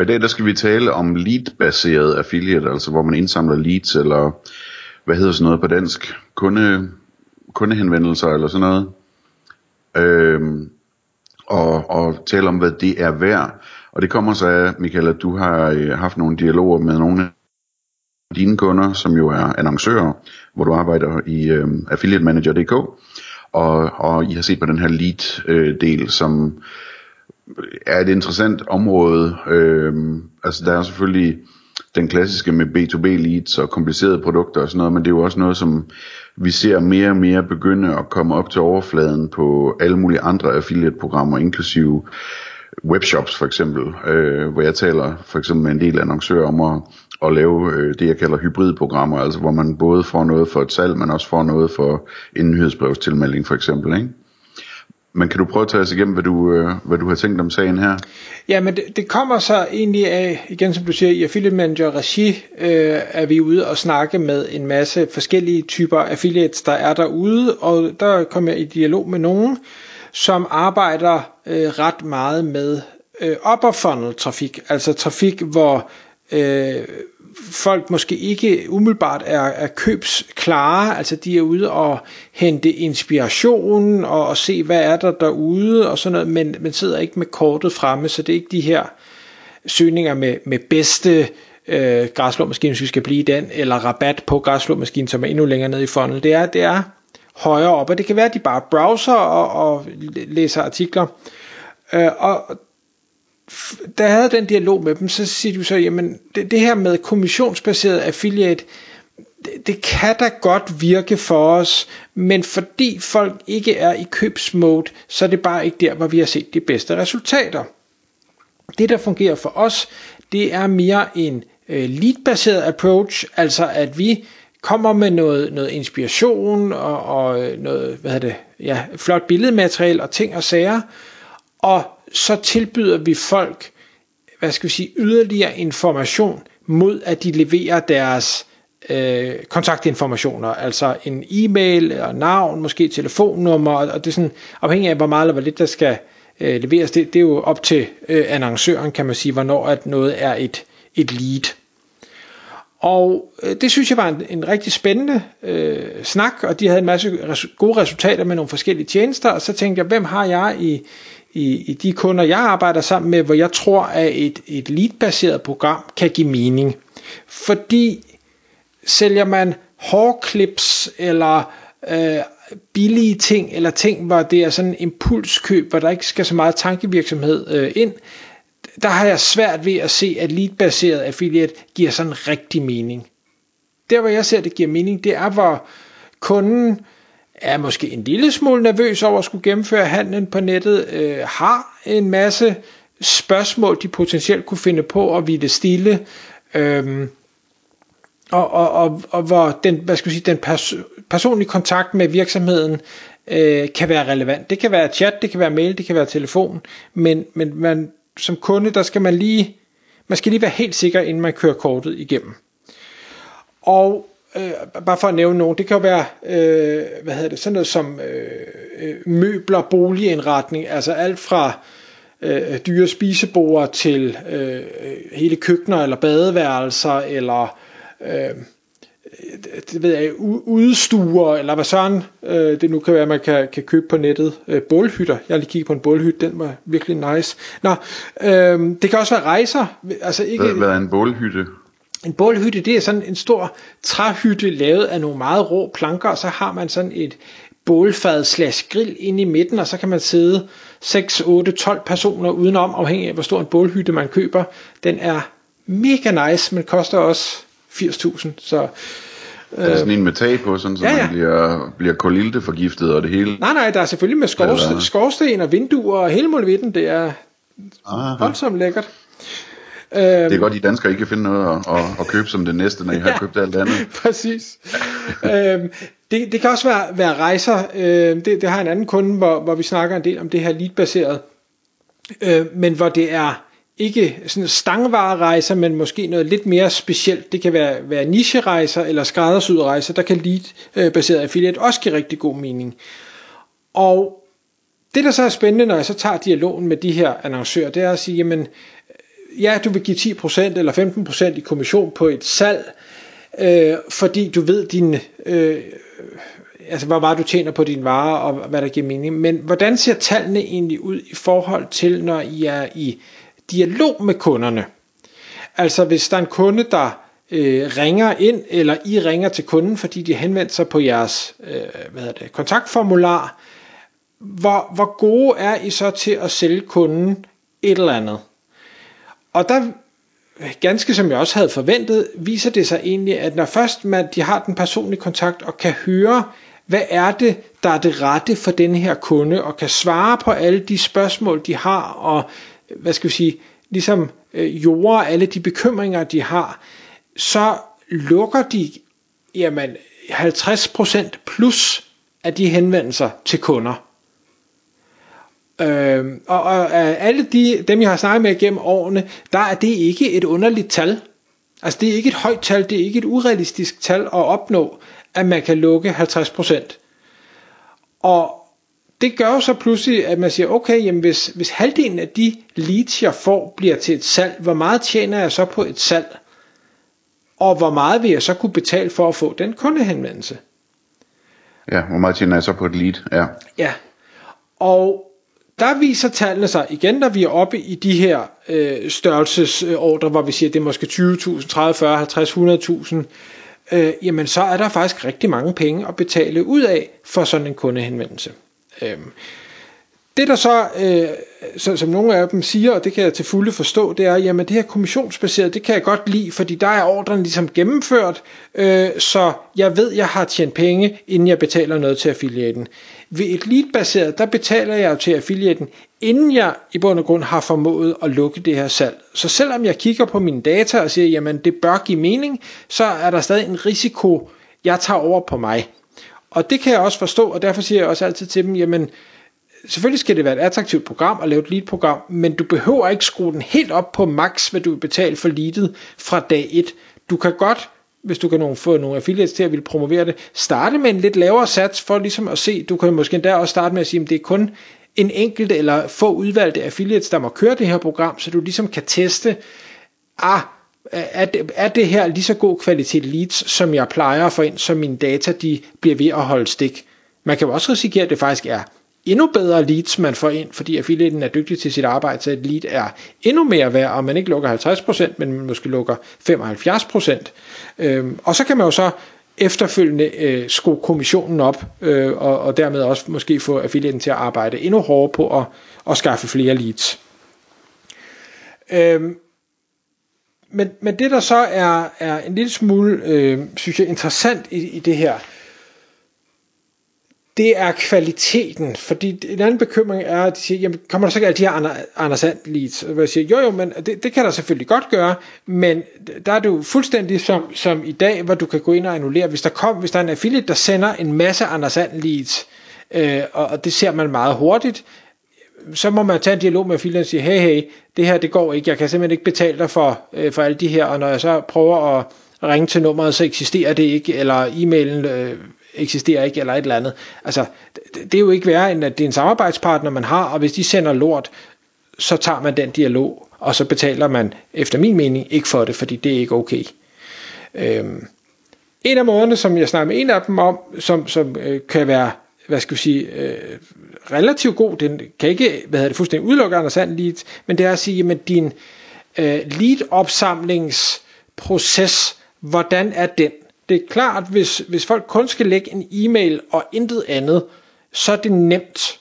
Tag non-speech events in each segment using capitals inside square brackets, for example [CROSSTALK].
Og i dag der skal vi tale om lead-baseret affiliate, altså hvor man indsamler leads, eller hvad hedder sådan noget på dansk, kunde, kundehenvendelser eller sådan noget. Øhm, og, og tale om, hvad det er værd. Og det kommer så af, Michael, at du har øh, haft nogle dialoger med nogle af dine kunder, som jo er annoncører, hvor du arbejder i øh, affiliatemanager.dk, og, og I har set på den her lead-del, øh, som er et interessant område. Øh, altså der er selvfølgelig den klassiske med B2B leads og komplicerede produkter og sådan noget, men det er jo også noget, som vi ser mere og mere begynde at komme op til overfladen på alle mulige andre affiliate-programmer, inklusive webshops for eksempel, øh, hvor jeg taler for eksempel med en del annoncører om at, at lave øh, det, jeg kalder hybridprogrammer, altså hvor man både får noget for et salg, men også får noget for en nyhedsbrevstilmelding for eksempel, ikke? Men kan du prøve at tage os igennem, hvad du, øh, hvad du har tænkt om sagen her? Ja, men det, det kommer så egentlig af, igen som du siger, i Affiliate Manager Regi øh, er vi ude og snakke med en masse forskellige typer affiliates, der er derude, og der kommer jeg i dialog med nogen, som arbejder øh, ret meget med øh, upper funnel trafik, altså trafik, hvor øh, folk måske ikke umiddelbart er, er købsklare, altså de er ude og hente inspiration og, og se, hvad er der derude og sådan noget, men, men sidder ikke med kortet fremme, så det er ikke de her søgninger med, med bedste øh, græslåmaskine, hvis vi skal blive den, eller rabat på græslåmaskinen, som er endnu længere nede i funnel. Det er, det er højere op, og det kan være, at de bare browser og, og læser artikler. Øh, og da jeg havde den dialog med dem, så siger de så, jamen det, det her med kommissionsbaseret affiliate, det, det kan da godt virke for os, men fordi folk ikke er i købsmode, så er det bare ikke der, hvor vi har set de bedste resultater. Det, der fungerer for os, det er mere en øh, lead-baseret approach, altså at vi kommer med noget, noget inspiration og, og øh, noget hvad det, ja, flot billedmateriale og ting og sager, og så tilbyder vi folk, hvad skal vi sige, yderligere information mod at de leverer deres øh, kontaktinformationer, altså en e-mail eller navn, måske telefonnummer, og det er sådan afhængig af, hvor meget eller hvor lidt der skal øh, leveres. Det, det er jo op til øh, annoncøren, kan man sige, hvornår at noget er et, et lead. Og øh, det synes jeg var en, en rigtig spændende øh, snak, og de havde en masse res- gode resultater med nogle forskellige tjenester, og så tænkte jeg, hvem har jeg i, i, i de kunder, jeg arbejder sammen med, hvor jeg tror, at et, et lead-baseret program kan give mening. Fordi sælger man hårklips eller øh, billige ting, eller ting, hvor det er sådan en impulskøb, hvor der ikke skal så meget tankevirksomhed øh, ind, der har jeg svært ved at se, at lead-baseret affiliate giver sådan rigtig mening. Der hvor jeg ser, at det giver mening, det er hvor kunden er måske en lille smule nervøs over at skulle gennemføre handlen på nettet, øh, har en masse spørgsmål, de potentielt kunne finde på at ville stille, øh, og, og, og, og hvor den, hvad skal sige, den pers- personlige kontakt med virksomheden øh, kan være relevant. Det kan være chat, det kan være mail, det kan være telefon, men, men man, som kunde, der skal man lige, man skal lige være helt sikker, inden man kører kortet igennem. Og øh, bare for at nævne nogle, det kan jo være, øh, hvad hedder det, sådan noget som øh, øh møbler, boligindretning, altså alt fra øh, dyre spisebord til øh, hele køkkener eller badeværelser, eller øh, det ved jeg, udstuer, eller hvad sådan øh, det nu kan være, man kan, kan købe på nettet. Øh, bålhytter. Jeg har lige kigget på en bålhytte, den var virkelig nice. Nå, øh, det kan også være rejser. Altså ikke, hvad, hvad er en bålhytte? En bålhytte, det er sådan en stor træhytte lavet af nogle meget rå planker, og så har man sådan et bålfad slash grill inde i midten, og så kan man sidde 6, 8, 12 personer udenom, afhængig af hvor stor en bålhytte man køber. Den er mega nice, men koster også 80.000, så... Der er sådan en med tag på, sådan, så ja, ja. man bliver, bliver kolilte forgiftet og det hele. Nej, nej, der er selvfølgelig med skorsten, skorsten og vinduer og hele muligheden. Det er voldsomt lækkert. Det er godt, at I danskere ikke kan finde noget at, at, at købe som det næste, når I har ja, købt alt andet. [LAUGHS] Præcis. øhm, det, det kan også være, være rejser. Øh, det, det har en anden kunde, hvor, hvor vi snakker en del om det her lead-baseret. Øh, men hvor det er ikke sådan stangvarerejser, men måske noget lidt mere specielt. Det kan være, være niche-rejser eller skræddersyede rejser. Der kan lead-baseret affiliate også give rigtig god mening. Og det, der så er spændende, når jeg så tager dialogen med de her annoncører, det er at sige, jamen, ja, du vil give 10% eller 15% i kommission på et salg, øh, fordi du ved din, øh, altså hvor meget du tjener på dine varer, og hvad der giver mening. Men hvordan ser tallene egentlig ud i forhold til, når I er i dialog med kunderne? Altså hvis der er en kunde, der øh, ringer ind, eller I ringer til kunden, fordi de henvender sig på jeres øh, hvad hedder det, kontaktformular, hvor, hvor gode er I så til at sælge kunden et eller andet? Og der, ganske som jeg også havde forventet, viser det sig egentlig, at når først man, de har den personlige kontakt og kan høre, hvad er det, der er det rette for den her kunde, og kan svare på alle de spørgsmål, de har, og hvad skal vi sige, ligesom øh, jorder alle de bekymringer, de har, så lukker de jamen, 50% plus af de henvendelser til kunder. Øh, og, og alle de, dem jeg har snakket med gennem årene, der er det ikke et underligt tal. Altså det er ikke et højt tal, det er ikke et urealistisk tal at opnå, at man kan lukke 50%. Og det gør jo så pludselig, at man siger, okay, jamen hvis, hvis halvdelen af de leads, jeg får, bliver til et salg, hvor meget tjener jeg så på et salg? Og hvor meget vil jeg så kunne betale for at få den kundehenvendelse? Ja, hvor meget tjener jeg så på et lead? Ja. Ja, og der viser tallene sig igen, når vi er oppe i de her øh, størrelsesordre, hvor vi siger, at det er måske 20.000, 30, 40, 50, 100.000, øh, jamen så er der faktisk rigtig mange penge at betale ud af for sådan en kundehenvendelse. Øh, det der så, øh, så, som nogle af dem siger, og det kan jeg til fulde forstå, det er, jamen det her kommissionsbaseret, det kan jeg godt lide, fordi der er ordren ligesom gennemført, øh, så jeg ved, jeg har tjent penge, inden jeg betaler noget til affiliaten. Ved et lead-baseret, der betaler jeg jo til affiliaten, inden jeg i bund og grund har formået at lukke det her salg. Så selvom jeg kigger på mine data og siger, jamen det bør give mening, så er der stadig en risiko, jeg tager over på mig. Og det kan jeg også forstå, og derfor siger jeg også altid til dem, jamen selvfølgelig skal det være et attraktivt program at lave et lead-program, men du behøver ikke skrue den helt op på max, hvad du vil betale for leadet fra dag 1. Du kan godt hvis du kan få nogle affiliates til at ville promovere det, starte med en lidt lavere sats for ligesom at se, du kan måske endda også starte med at sige, at det er kun en enkelt eller få udvalgte affiliates, der må køre det her program, så du ligesom kan teste, ah, er det, er det her lige så god kvalitet leads, som jeg plejer at få ind, så mine data de bliver ved at holde stik. Man kan jo også risikere, at det faktisk er endnu bedre leads, man får ind, fordi affiliaten er dygtig til sit arbejde, så et lead er endnu mere værd, og man ikke lukker 50%, men man måske lukker 75%. Øhm, og så kan man jo så efterfølgende øh, skrue kommissionen op, øh, og, og dermed også måske få affiliaten til at arbejde endnu hårdere på at, at skaffe flere leads. Øhm, men, men det der så er, er en lille smule, øh, synes jeg, interessant i, i det her, det er kvaliteten, fordi en anden bekymring er, at de siger, jamen, kommer der så ikke alle de her Anders And leads? Hvor jeg siger, jo jo, men det, det kan der selvfølgelig godt gøre, men der er det jo fuldstændig som, som i dag, hvor du kan gå ind og annullere, hvis der, kom, hvis der er en affiliate, der sender en masse Anders And leads, øh, og, og det ser man meget hurtigt, så må man tage en dialog med affiliaten og sige, hey hey, det her det går ikke, jeg kan simpelthen ikke betale dig for, øh, for alle de her, og når jeg så prøver at ringe til nummeret, så eksisterer det ikke, eller e-mailen øh, eksisterer ikke, eller et eller andet. Altså, det, det er jo ikke værre, end at det er en samarbejdspartner, man har, og hvis de sender lort, så tager man den dialog, og så betaler man, efter min mening, ikke for det, fordi det er ikke okay. Øhm, en af måderne, som jeg snakker med en af dem om, som, som øh, kan være, hvad skal vi sige, øh, relativt god, den kan ikke, hvad hedder det, fuldstændig udelukke Anders Sand lead, men det er at sige, at din øh, lead opsamlingsproces, hvordan er den? Det er klart, hvis, hvis folk kun skal lægge en e-mail og intet andet, så er det nemt.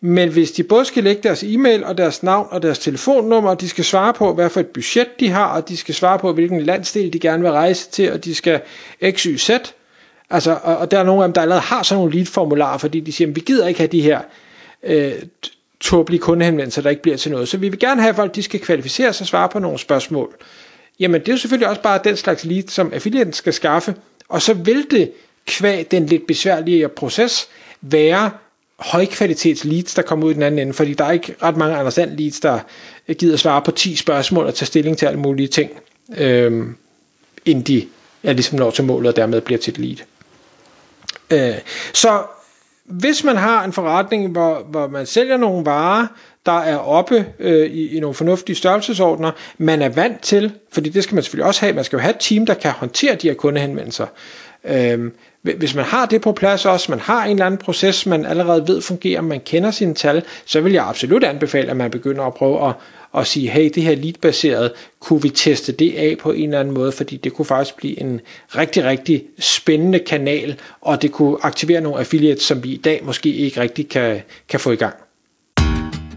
Men hvis de både skal lægge deres e-mail og deres navn og deres telefonnummer, og de skal svare på, hvad for et budget de har, og de skal svare på, hvilken landsdel de gerne vil rejse til, og de skal x, y, z. Altså, og, og der er nogle af dem, der allerede har sådan nogle lead-formularer, fordi de siger, at vi gider ikke have de her øh, tåbelige kundehenvendelser, der ikke bliver til noget. Så vi vil gerne have, at folk de skal kvalificere sig og svare på nogle spørgsmål. Jamen det er jo selvfølgelig også bare den slags lead, som affiliaten skal skaffe, og så vil det kvæg den lidt besværlige proces være højkvalitets leads, der kommer ud i den anden ende, fordi der er ikke ret mange Anders And leads, der gider svare på 10 spørgsmål og tage stilling til alle mulige ting, øhm, inden de er ligesom når til målet og dermed bliver til et lead. Øh, så hvis man har en forretning, hvor, hvor man sælger nogle varer, der er oppe øh, i, i nogle fornuftige størrelsesordner, man er vant til, fordi det skal man selvfølgelig også have, man skal jo have et team, der kan håndtere de her kundehenvendelser. Øh, hvis man har det på plads også, man har en eller anden proces, man allerede ved fungerer, man kender sine tal, så vil jeg absolut anbefale, at man begynder at prøve at, at sige, hey, det her lead-baseret, kunne vi teste det af på en eller anden måde, fordi det kunne faktisk blive en rigtig, rigtig spændende kanal, og det kunne aktivere nogle affiliates, som vi i dag måske ikke rigtig kan, kan få i gang.